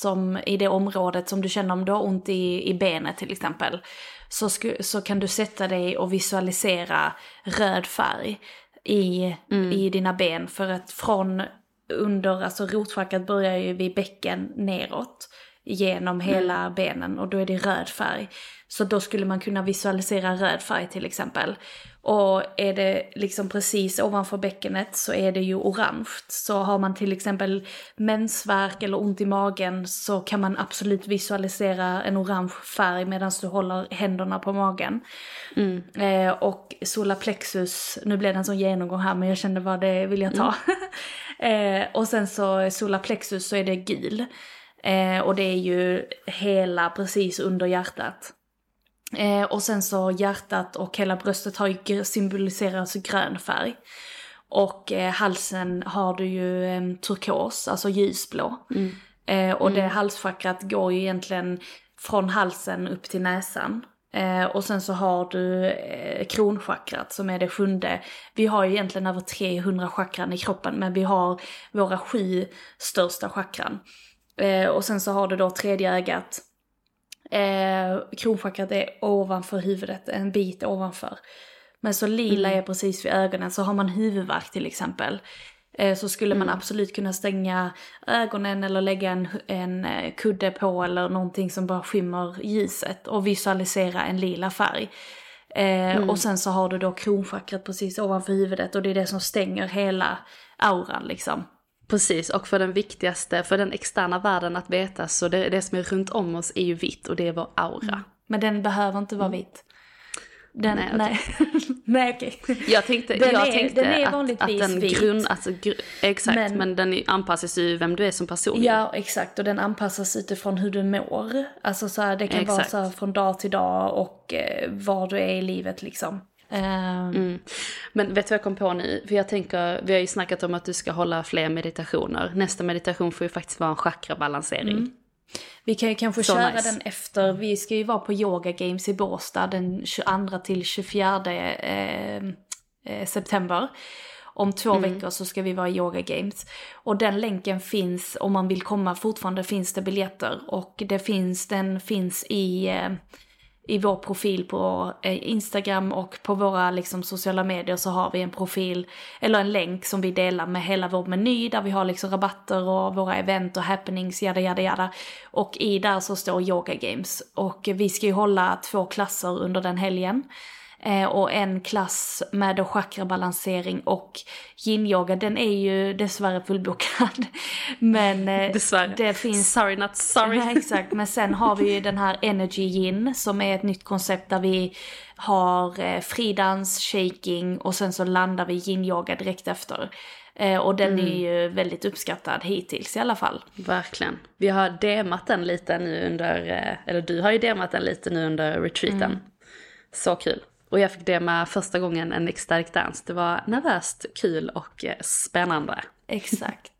som i det området som du känner om du har ont i, i benet till exempel. Så, sku, så kan du sätta dig och visualisera röd färg i, i dina ben. För att från under, alltså rotchakrat börjar ju vid bäcken neråt genom hela benen och då är det röd färg. Så då skulle man kunna visualisera röd färg till exempel. Och är det liksom precis ovanför bäckenet så är det ju orange. Så har man till exempel mensvärk eller ont i magen så kan man absolut visualisera en orange färg medan du håller händerna på magen. Eh, och solarplexus, nu blev det en sån genomgång här men jag kände vad det vill jag ta. eh, och sen så solarplexus så är det gul. Eh, och det är ju hela precis under hjärtat. Eh, och sen så hjärtat och hela bröstet har ju symboliseras grön färg. Och eh, halsen har du ju eh, turkos, alltså ljusblå. Eh, och det halschakrat går ju egentligen från halsen upp till näsan. Eh, och sen så har du eh, kronchakrat som är det sjunde. Vi har ju egentligen över 300 chakran i kroppen men vi har våra sju största chakran. Eh, och sen så har du då tredje ögat. Eh, kronchakrat är ovanför huvudet, en bit ovanför. Men så lila är precis vid ögonen, så har man huvudvärk till exempel. Eh, så skulle man absolut kunna stänga ögonen eller lägga en, en eh, kudde på eller någonting som bara skymmer ljuset och visualisera en lila färg. Eh, Och sen så har du då kronchakrat precis ovanför huvudet och det är det som stänger hela auran liksom. Precis, och för den viktigaste, för den externa världen att veta, så det, det som är runt om oss är ju vitt och det är vår aura. Men den behöver inte vara vit. Den, Nej, nej, nej. okej. Jag tänkte, Den jag är- tänkte den är att, vanligtvis att den vit. grund, alltså, exakt, men, Men- den anpassas ju vem du är som person. Ja, exakt. Och den anpassas utifrån hur du mår. Alltså så här, det kan vara Exakt. så här från dag till dag och eh, var du är i livet liksom. Ehm, Mm. Men vet du vad jag kom på nu? För jag tänker, vi har ju snackat om att du ska hålla fler meditationer. Nästa meditation får ju faktiskt vara en chakrabalansering. Vi kan ju kanske Så köra nice. den efter, vi ska ju vara på Yoga Games i Båstad den 22 till 24 eh, eh, september. Om två Mm. veckor så ska vi vara i Yoga Games. Och den länken finns, om man vill komma fortfarande finns det biljetter. Och det finns, den finns i, eh, i vår profil på eh, Instagram och på våra liksom, sociala medier så har vi en profil, eller en länk som vi delar med hela vår meny där vi har liksom rabatter och våra event och happenings, jada jada jada. Och i där så står Yoga Games. Och vi ska ju hålla två klasser under den helgen. Eh, och en klass med chakrabalansering och yin-yoga, den är ju dessvärre fullbokad. Men eh, Dessvärre. det finns Sorry not sorry. Ja, exakt, men sen har vi ju den här Energy Yin som är ett nytt koncept där vi har eh, fridans, shaking och sen så landar vi yin-yoga direkt efter. Och den är ju väldigt uppskattad hittills i alla fall. Verkligen. Vi har demat den lite nu under, eller du har ju demat den lite nu under retreaten. Mm. Så kul. Och jag fick dema första gången en ecstatic dance. Det var nervöst, kul och eh, spännande. Exakt.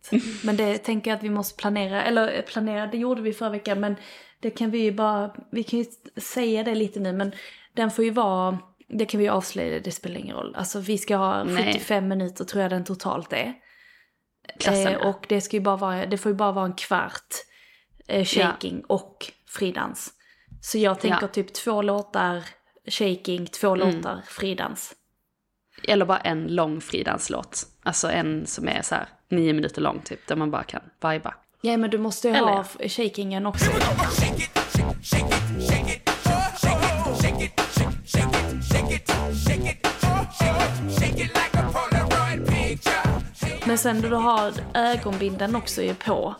Men det tänker jag att vi måste planera, eller eh, planera, det gjorde vi förra veckan men det kan vi ju bara, vi kan ju säga det lite nu men den får ju vara, det kan vi ju avslöja, det spelar ingen roll. Alltså vi ska ha Nej. 75 minuter tror jag den totalt är. Klassen Eh, och det, ska ju bara vara, det får ju bara vara en kvart eh, shaking och fridans. Så jag tänker Ja. typ två låtar shaking, två låtar fridans. Eller bara en lång fridanslåt. Alltså en som är så här nio minuter lång typ, där man bara kan viba. Ja men du måste ju Eller ha ja. shakingen också. Men sen då du har ögonbindeln också ju på.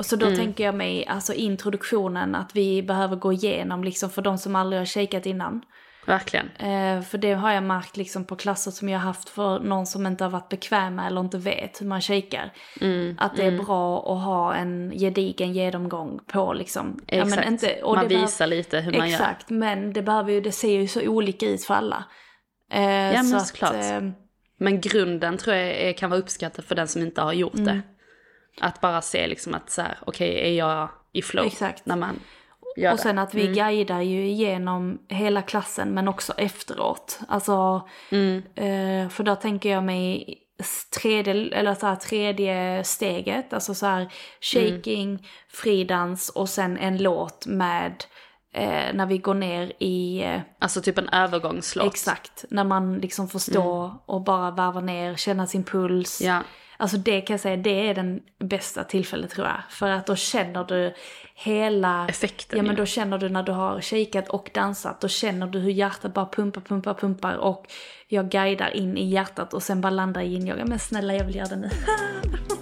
Och så då Mm. tänker jag mig, alltså introduktionen, att vi behöver gå igenom liksom för de som aldrig har shakat innan. Verkligen. Eh, för det har jag märkt liksom på klasser som jag har haft för någon som inte har varit bekväm med eller inte vet hur man shakar. Mm, att det är bra att ha en gedigen genomgång på liksom. Ja, Exakt. men inte, man visar lite hur man gör. Exakt, men det behöver ju, det ser ju så olika ut för alla. Eh, men så såklart. eh, Men grunden tror jag kan vara uppskattad för den som inte har gjort Mm. det. Att bara se liksom att så här, okej, är jag i flow? Exakt. När man gör och sen det. att vi guidar ju igenom hela klassen men också efteråt. Alltså, Mm. eh, för då tänker jag mig tredje, eller så här, tredje steget, alltså så här shaking, fridans och sen en låt med eh, när vi går ner i eh, Alltså typ en övergångslåt. Exakt, när man liksom får stå och bara varva ner, känna sin puls. Ja. Alltså det kan jag säga, det är den bästa tillfället tror jag. För att då känner du hela... Effekten, Ja men då känner du när du har shakat och dansat, då känner du hur hjärtat bara pumpar, pumpar, pumpar och jag guidar in i hjärtat och sen bara landar i yin-yoga. Men snälla jag vill göra det nu.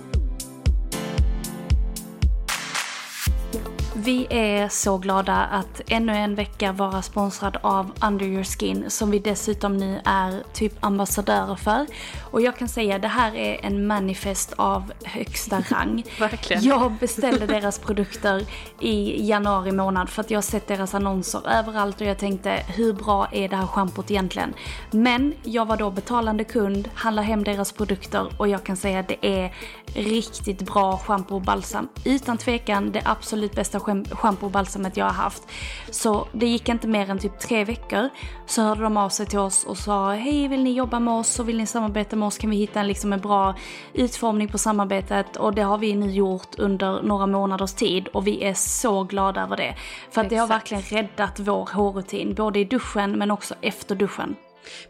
Vi är så glada att ännu en vecka vara sponsrad av Under Your Skin som vi dessutom nu är typ ambassadörer för. Och jag kan säga det här är en manifest av högsta rang. Verkligen. Jag beställde deras produkter i januari månad för att jag har sett deras annonser överallt och jag tänkte hur bra är det här schampot egentligen? Men jag var då betalande kund, handlar hem deras produkter och jag kan säga att det är riktigt bra schampo och balsam. Utan tvekan det absolut bästa schampo och balsamet jag har haft. Så det gick inte mer än typ tre veckor så hörde de av sig till oss och sa hej vill ni jobba med oss och vill ni samarbeta med oss kan vi hitta en, liksom en bra utformning på samarbetet och det har vi nu gjort under några månaders tid och vi är så glada över det. För att det har Exakt. verkligen räddat vår hårrutin både i duschen men också efter duschen.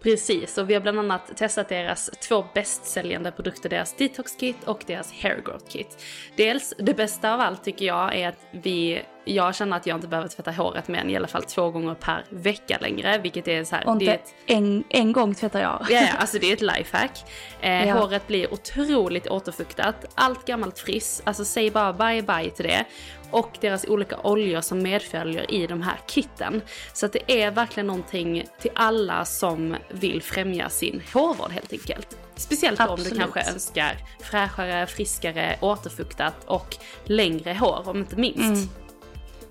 Precis, och vi har bland annat testat deras två bästsäljande produkter, deras detox kit och deras hair growth kit. Dels, det bästa av allt tycker jag är att vi jag känner att jag inte behöver tvätta håret mer än i alla fall två gånger per vecka längre. Vilket är så här, Och inte ett, en, en gång tvättar jag. Ja, ja, alltså det är ett lifehack. Eh, Ja. Håret blir otroligt återfuktat. Allt gammalt friss. Alltså säg bara bye bye till det. Och deras olika oljor som medföljer i de här kitten. Så att det är verkligen någonting till alla som vill främja sin hårvård helt enkelt. Speciellt om du Absolut. kanske önskar fräschare, friskare, återfuktat och längre hår om inte minst.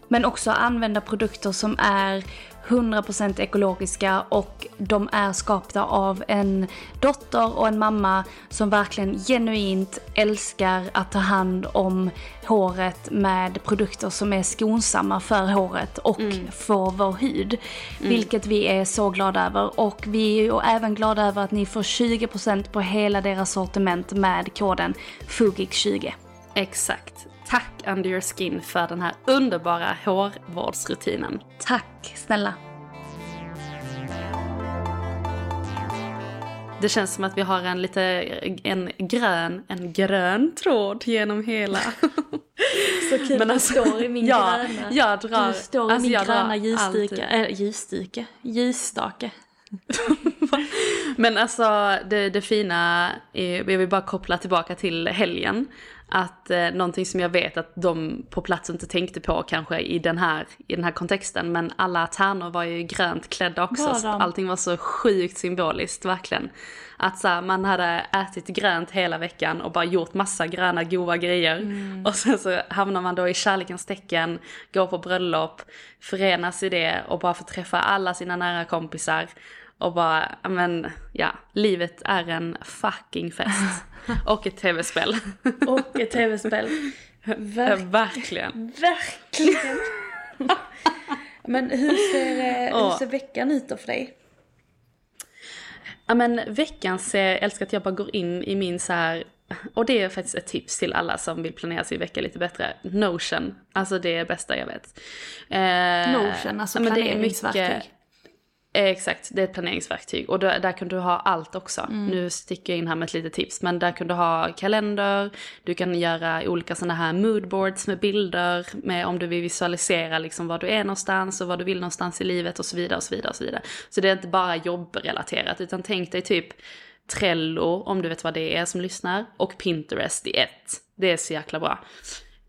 Men också använda produkter som är 100% ekologiska och de är skapta av en dotter och en mamma som verkligen genuint älskar att ta hand om håret med produkter som är skonsamma för håret och för vår hud. Vilket vi är så glada över och vi är ju även glada över att ni får 20% på hela deras sortiment med koden FUGIK20. Exakt. Tack Under Your Skin för den här underbara hårvårdsrutinen. Tack snälla. Det känns som att vi har en lite, en grön, en grön tråd genom hela. Så kul Men alltså, du står i min ja, gröna. jag drar- du står i alltså min gröna ljusstyke. Äh, ljusstyke? Ljusstake. Men alltså det, det fina, är, jag vill bara koppla tillbaka till helgen. Att eh, någonting som jag vet att de på plats inte tänkte på kanske i den här, i den här kontexten. Men alla tärnor var ju grönt klädda också. Var så allting var så sjukt symboliskt verkligen. Att så här, man hade ätit grönt hela veckan och bara gjort massa gröna goda grejer. Mm. Och sen så hamnar man då i kärlekens tecken, går på bröllop, förenas i det och bara får träffa alla sina nära kompisar. Och bara, men ja, livet är en fucking fest. Och ett tv-spel. Och ett tv-spel. Ver- Verkligen. verkligen. Men hur ser, eh, hur ser veckan ut då för dig? Ja men veckans, eh, jag älskar att jag bara går in i min så här och det är faktiskt ett tips till alla som vill planera sin vecka lite bättre. Notion, alltså det är det bästa jag vet. Eh, Notion, alltså planeringsverktyg. Eh, Exakt, det är ett planeringsverktyg. Och där, där kan du ha allt också. Mm. Nu sticker jag in här med ett litet tips. Men där kan du ha kalender, du kan göra olika sådana här moodboards med bilder. Med om du vill visualisera liksom var du är någonstans och vad du vill någonstans i livet och så vidare och så vidare. Och så, vidare. så det är inte bara jobbrelaterat utan tänk dig typ Trello, om du vet vad det är som lyssnar, och Pinterest i ett. Det är så jäkla bra.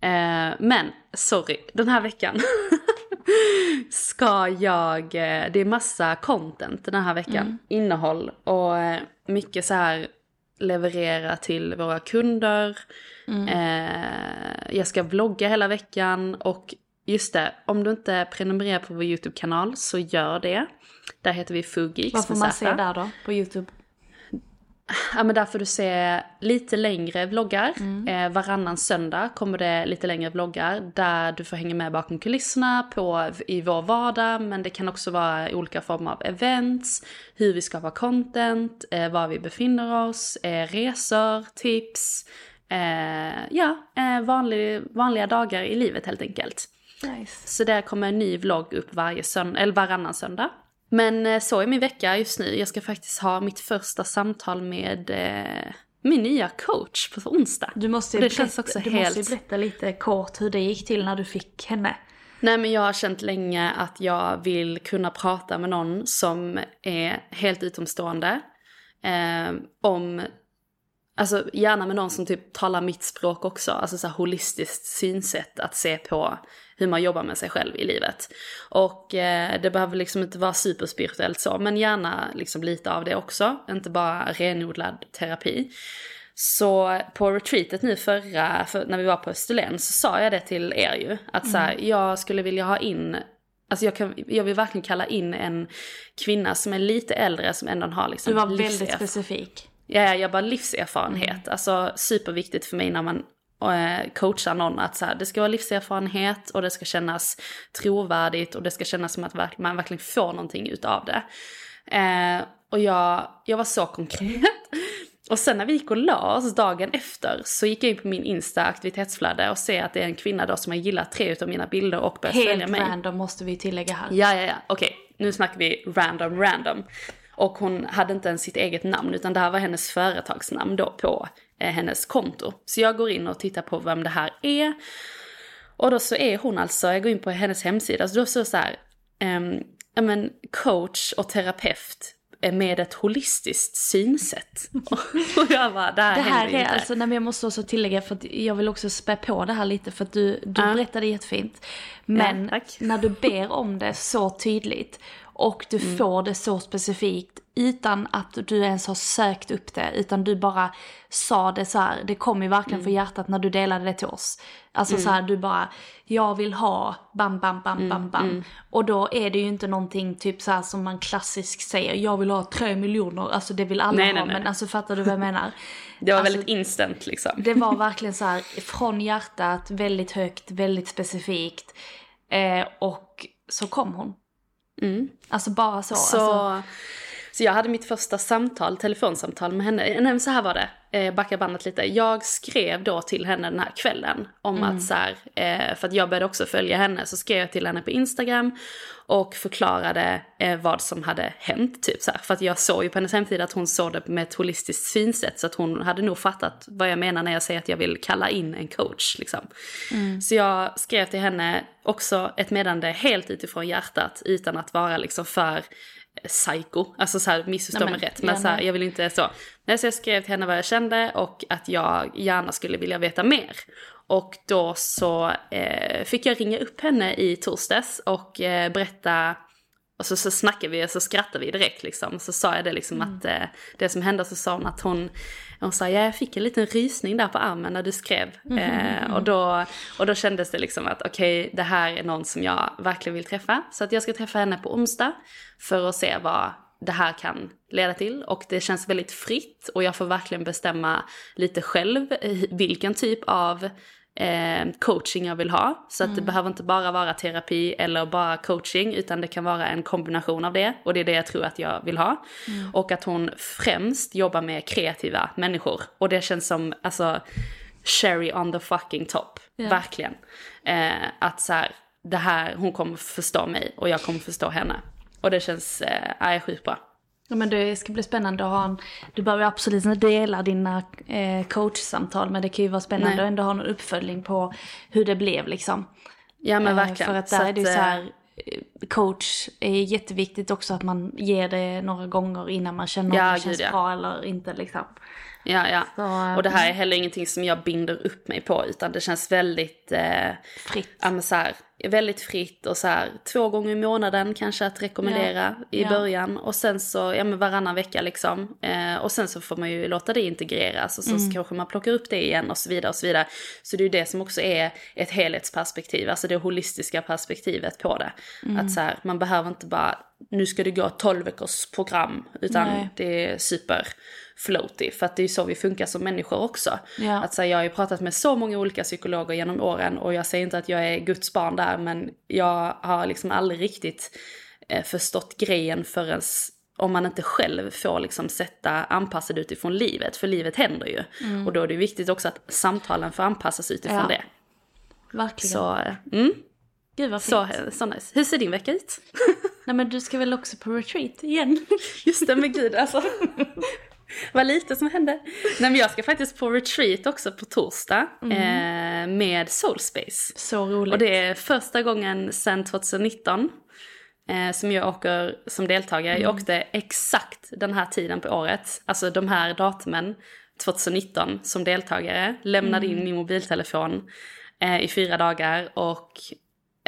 Eh, men, sorry, den här veckan ska jag, eh, det är massa content den här veckan, innehåll och eh, mycket så här leverera till våra kunder. Eh, jag ska vlogga hela veckan och just det, om du inte prenumererar på vår YouTube-kanal så gör det. Där heter vi Fugix Vad får man se där då på YouTube? Ja men där får du se lite längre vloggar. Mm. Eh, varannan söndag kommer det lite längre vloggar där du får hänga med bakom kulisserna på, i vår vardag. Men det kan också vara olika former av events, hur vi skapar content, eh, var vi befinner oss, eh, resor, tips. Eh, ja, eh, vanlig, vanliga dagar i livet helt enkelt. Nice. Så där kommer en ny vlogg upp varje söndag, eller varannan söndag. Men eh, så är min vecka just nu. Jag ska faktiskt ha mitt första samtal med eh, min nya coach på onsdag. Du måste ju det känns också du helt... måste berätta lite kort hur det gick till när du fick henne. Nej men jag har känt länge att jag vill kunna prata med någon som är helt utomstående. Eh, om, alltså gärna med någon som typ talar mitt språk också. Alltså så här holistiskt synsätt att se på hur man jobbar med sig själv i livet. Och eh, det behöver liksom inte vara superspirituellt så, men gärna liksom lite av det också. Inte bara renodlad terapi. Så på retreatet nu förra, för när vi var på Österlen så sa jag det till er ju. Att så här, jag skulle vilja ha in, alltså jag, kan, jag vill verkligen kalla in en kvinna som är lite äldre som ändå har liksom Du var väldigt specifik. Ja, jag bara livserfarenhet. Alltså superviktigt för mig när man eh, coachar någon att så här, det ska vara livserfarenhet och det ska kännas trovärdigt och det ska kännas som att man verkligen får någonting utav det. Eh, och jag, jag var så konkret. Och sen när vi gick och la oss dagen efter så gick jag in på min Insta aktivitetsflöde och ser att det är en kvinna då som har gillat tre utav mina bilder och börjat följa Helt mig. random måste vi tillägga här. Ja, ja, ja. Okej, nu snackar vi random, random. Och hon hade inte ens sitt eget namn, utan det här var hennes företagsnamn då på hennes konto. Så jag går in och tittar på vem det här är. Och då så är hon alltså, jag går in på hennes hemsida, så då står det så här, um, men coach och terapeut med ett holistiskt synsätt. och jag bara, det här, det här är inte. alltså, nej, men jag måste också tillägga för att jag vill också spä på det här lite för att du, du Ja. berättade jättefint. Men Ja, när du ber om det så tydligt och du Mm. får det så specifikt utan att du ens har sökt upp det utan du bara sa det så här. Det kom ju verkligen Mm. från hjärtat när du delade det till oss. Alltså så här, du bara, jag vill ha bam, bam, bam, Mm, bam, bam. Och då är det ju inte någonting typ så här som man klassiskt säger, jag vill ha tre miljoner, alltså det vill alla Nej, ha, nej, nej. men alltså fattar du vad jag menar? Det var Alltså, väldigt instant liksom. det var verkligen så här från hjärtat, väldigt högt, väldigt specifikt. Eh, och så kom hon. Alltså bara så. Mm. Så, Alltså, så jag hade mitt första samtal, telefonsamtal med henne. Nej så här var det, eh, backa bandet lite. Jag skrev då till henne den här kvällen om att så här, eh, för att jag började också följa henne, så skrev jag till henne på Instagram och förklarade eh, vad som hade hänt. Typ så här. För att jag såg ju på hennes hemsida att hon såg det med ett holistiskt synsätt. Så att hon hade nog fattat vad jag menar när jag säger att jag vill kalla in en coach. Liksom. Så jag skrev till henne också ett meddelande helt utifrån hjärtat utan att vara liksom för psycho. Alltså så här, missförstå mig rätt. Men ja, så här, jag vill inte så. Men så jag skrev till henne vad jag kände och att jag gärna skulle vilja veta mer. Och då så eh, fick jag ringa upp henne i torsdags och eh, berätta och så, så snackade vi och så skrattade vi direkt liksom. Så sa jag det liksom att eh, det som hände så sa hon att hon, hon sa ja jag fick en liten rysning där på armen när du skrev. Eh, och, då, och då kändes det liksom att okej det här är någon som jag verkligen vill träffa. Så att jag ska träffa henne på onsdag för att se vad det här kan leda till. Och det känns väldigt fritt och jag får verkligen bestämma lite själv eh, vilken typ av eh, coaching jag vill ha. Så att det behöver inte bara vara terapi eller bara coaching utan det kan vara en kombination av det. Och det är det jag tror att jag vill ha. Och att hon främst jobbar med kreativa människor. Och det känns som, alltså, cherry on the fucking top. Verkligen. Eh, att så här, det här, hon kommer förstå mig och jag kommer förstå henne. Och det känns, eh, är sjukt bra. Ja, men det ska bli spännande att ha en, du behöver absolut inte dela dina eh, coachsamtal men det kan ju vara spännande Nej. att ändå ha någon uppföljning på hur det blev liksom. Ja men Eh, verkligen. För att där är det ju eh, så här, eh, coach är jätteviktigt också att man ger det några gånger innan man känner Ja, om det gud, känns ja. bra eller inte liksom. Ja, ja. Så, och det här är heller ingenting som jag binder upp mig på utan det känns väldigt, eh, Fritt. ja men så här, väldigt fritt och så här två gånger i månaden kanske att rekommendera i Ja. början och sen så, ja men varannan vecka liksom. Eh, och sen så får man ju låta det integreras och så Mm. kanske man plockar upp det igen och så vidare och så vidare. Så det är ju det som också är ett helhetsperspektiv, alltså det holistiska perspektivet på det. Mm. Att så här, man behöver inte bara, nu ska det gå 12 veckors program, utan Nej. det är super floaty. För att det är så vi funkar som människor också. Ja. Att så här, jag har ju pratat med så många olika psykologer genom åren och jag säger inte att jag är Guds barn där men jag har liksom aldrig riktigt eh, förstått grejen förrän om man inte själv får liksom sätta anpassad utifrån livet, för livet händer ju. Och då är det viktigt också att samtalen får anpassas utifrån Mm. Ja. det. Verkligen. Så, eh, mm, Gud vad fint. så, så nice. Hur ser din vecka ut? Nej men du ska väl också på retreat igen? Just det, men gud alltså. Vad lite som hände. Nej men jag ska faktiskt på retreat också på torsdag eh, med Soulspace. Så roligt. Och det är första gången sedan 2019 eh, som jag åker som deltagare. Jag åkte exakt den här tiden på året, alltså de här datumen 2019 som deltagare. Lämnade in min mobiltelefon eh, i fyra dagar och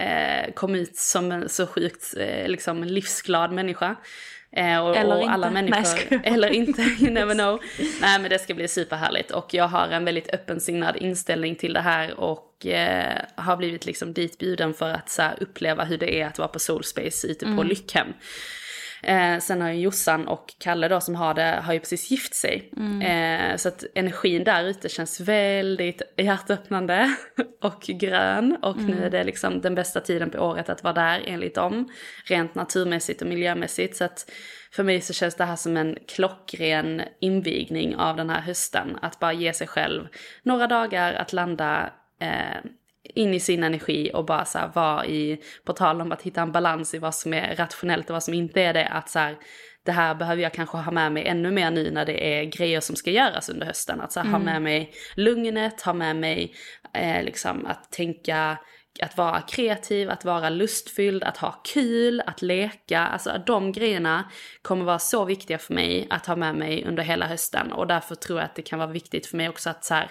eh, kom ut som en så sjukt eh, liksom livsglad människa. Eh, och, Eller och inte. alla Nej, människor, skojar. eller inte, you never know. Nej men det ska bli superhärligt och jag har en väldigt öppensinnad inställning till det här och eh, har blivit liksom ditbjuden för att så här, uppleva hur det är att vara på Soulspace ute på Lyckhem. Eh, sen har ju Jossan och Kalle då som har det, har ju precis gift sig. Eh, så att energin där ute känns väldigt hjärtöppnande och grön. Och nu är det liksom den bästa tiden på året att vara där enligt dem. Rent naturmässigt och miljömässigt. Så att för mig så känns det här som en klockren invigning av den här hösten. Att bara ge sig själv några dagar att landa eh, in i sin energi och bara så här vara i, på tal om att hitta en balans i vad som är rationellt och vad som inte är det, att så här, det här behöver jag kanske ha med mig ännu mer nu när det är grejer som ska göras under hösten. Att så här, ha med mig lugnet, ha med mig eh, liksom att tänka att vara kreativ, att vara lustfylld, att ha kul, att leka. Alltså de grejerna kommer vara så viktiga för mig att ha med mig under hela hösten. Och därför tror jag att det kan vara viktigt för mig också att så här,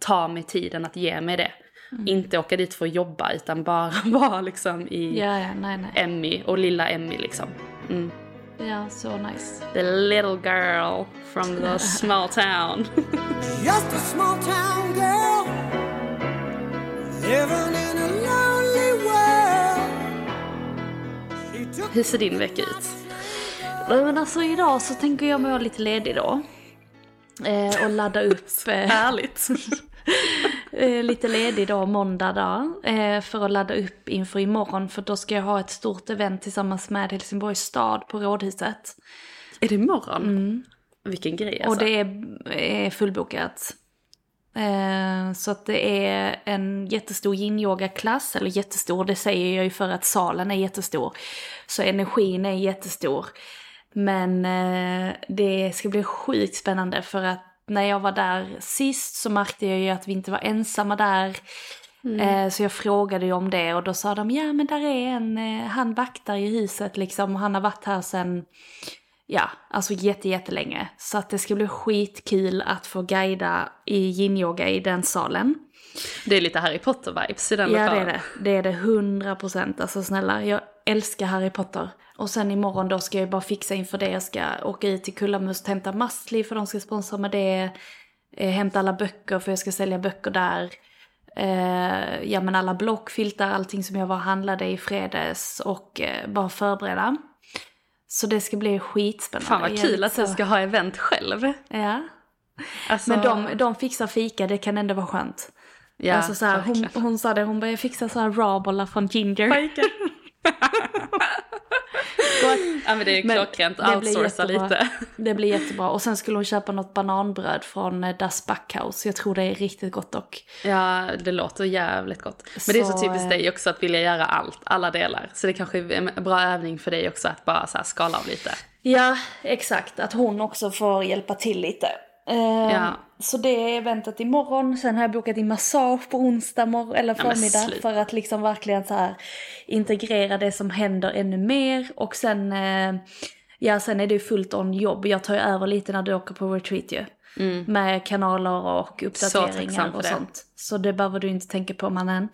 ta mig tiden att ge mig det. Mm. Inte åka dit för att jobba utan bara vara liksom i ja, ja, nej, nej. Emmy och lilla Emmy liksom. Mm. Ja, så nice. The little girl from the small town. Just a small town girl living in a lonely world Hur ser din vecka ut? Men alltså idag så tänker jag mig vara lite ledig då. Eh, och ladda upp. Eh, Härligt. Eh, lite ledig då måndag då. Eh, för att ladda upp inför imorgon. För då ska jag ha ett stort event tillsammans med Helsingborgs stad på Rådhuset. Är det imorgon? Mm. Vilken grej alltså. Och det är, är fullbokat. Eh, så att det är en jättestor yin-yoga-klass, eller jättestor, det säger jag ju för att salen är jättestor. Så energin är jättestor. Men eh, det ska bli sjukt spännande för att när jag var där sist så märkte jag ju att vi inte var ensamma där. Mm. Eh, så jag frågade ju om det och då sa de ja men där är en, eh, han vaktar i huset liksom han har varit här sen, ja alltså jätte jättelänge. Så att det ska bli skitkul att få guida i yin-yoga i den salen. Det är lite Harry Potter-vibes i den Ja lokalen. det är det, det är det, hundra procent. Alltså snälla, jag älskar Harry Potter. Och sen imorgon då ska jag bara fixa inför det. Jag ska åka ut till Kullamust och hämta Mastli för de ska sponsra med det. Eh, hämta alla böcker för jag ska sälja böcker där. Eh, ja men alla blockfiltar, allting som jag var och handlade i fredags och eh, bara förbereda. Så det ska bli skitspännande. Fan vad kul att du ska ha event själv. Ja. Alltså... Men de, de fixar fika, det kan ändå vara skönt. Ja, alltså så här, hon, hon sa det, hon började fixa så här raw från Ginger. ja men det är klockrent, outsourca lite. Det blir jättebra. Och sen skulle hon köpa något bananbröd från eh, Das Backhouse. Jag tror det är riktigt gott dock. Ja, det låter jävligt gott. Men så, det är så typiskt dig också att vilja göra allt, alla delar. Så det kanske är en bra övning för dig också att bara så skala av lite. Ja, exakt. Att hon också får hjälpa till lite. Uh, ja. Så det är eventet imorgon, sen har jag bokat in massage på onsdag mor- eller förmiddag ja, för att liksom verkligen så här integrera det som händer ännu mer och sen, uh, ja sen är det ju fullt on jobb, jag tar ju över lite när du åker på retreat ju. Mm. Med kanaler och uppdateringar och sånt. Så det behöver du inte tänka på mannen.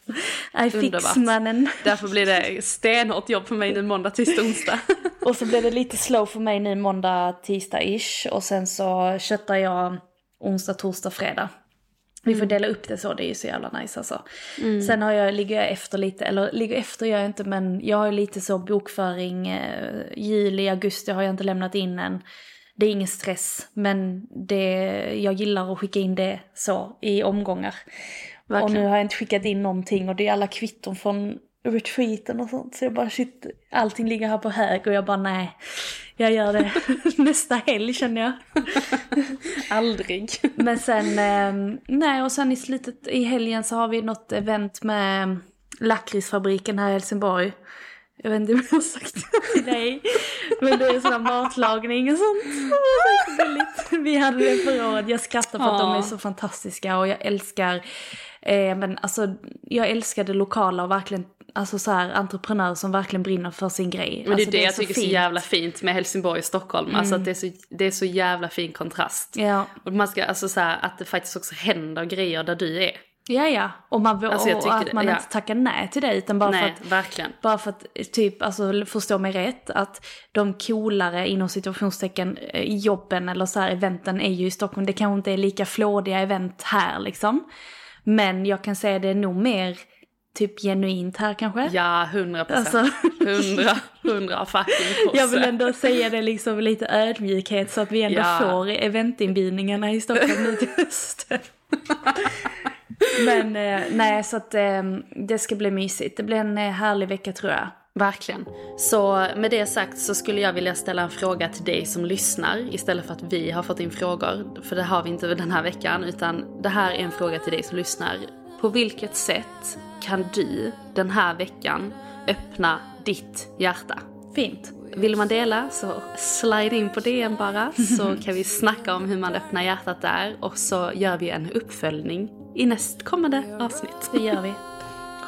I fix mannen. Därför blir det stenhårt jobb för mig nu måndag, tisdag, onsdag. och så blir det lite slow för mig nu måndag, tisdag-ish. Och sen så köttar jag onsdag, torsdag, fredag. Vi får mm. dela upp det så, det är ju så jävla nice alltså. Mm. Sen har jag, ligger jag efter lite, eller ligger efter gör jag inte men jag har lite så bokföring, eh, juli, augusti har jag inte lämnat in än det är ingen stress, men det, jag gillar att skicka in det så i omgångar. Verkligen. Och nu har jag inte skickat in någonting och det är alla kvitton från retreaten och sånt. Så jag bara shit, allting ligger här på hög och jag bara nej, jag gör det nästa helg känner jag. Aldrig. Men sen, eh, nej och sen i slutet i helgen så har vi något event med lakritsfabriken här i Helsingborg. Jag vet inte om jag har sagt det till dig. Men det är sån matlagning och sånt. Så Vi hade det förra året. Jag skrattar för att de är så fantastiska och jag älskar, eh, men alltså jag älskar det lokala och verkligen alltså så här, entreprenörer som verkligen brinner för sin grej. Men det är alltså, det, det är jag tycker är så jävla fint med Helsingborg och Stockholm. Mm. Alltså att det är, så, det är så jävla fin kontrast. Ja. Och man ska, alltså så här, att det faktiskt också händer grejer där du är. Ja, ja. Och, man, alltså, och att man det, ja. inte tackar nej till det. Utan bara nej, för att, verkligen. Bara för att, typ, alltså förstå mig rätt, att de coolare inom situationstecken eh, jobben eller så här eventen är ju i Stockholm. Det kanske inte är lika flådiga event här liksom. Men jag kan säga det är nog mer typ genuint här kanske. Ja, hundra procent. Alltså. Hundra, hundra fucking procent. Jag vill ändå säga det liksom lite ödmjukhet så att vi ändå ja. får eventinbjudningarna i Stockholm nu till hösten. Men eh, nej, så att eh, det ska bli mysigt. Det blir en eh, härlig vecka tror jag. Verkligen. Så med det sagt så skulle jag vilja ställa en fråga till dig som lyssnar istället för att vi har fått in frågor. För det har vi inte den här veckan utan det här är en fråga till dig som lyssnar. På vilket sätt kan du den här veckan öppna ditt hjärta? Fint. Vill man dela så slide in på DM bara så kan vi snacka om hur man öppnar hjärtat där och så gör vi en uppföljning i nästkommande avsnitt. Det gör vi.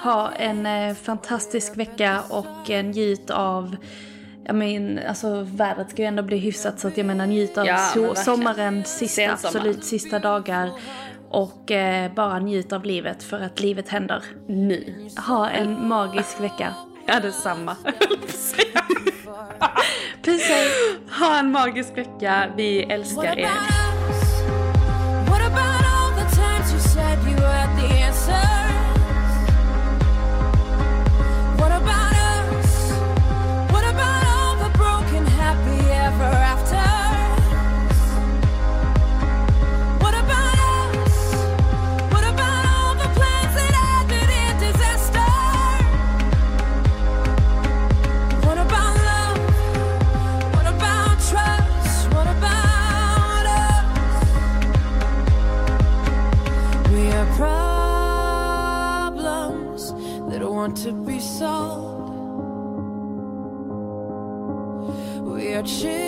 Ha en eh, fantastisk vecka och eh, njut av jag men, alltså vädret ska ju ändå bli hyfsat så att jag menar njut av Ja, so- sommaren sista, absolut sista dagar. Och eh, bara njut av livet för att livet händer. Nu. Ha en magisk vecka. Ja, detsamma. Puss hej! ha en magisk vecka. Vi älskar er. Want to be sold. We are children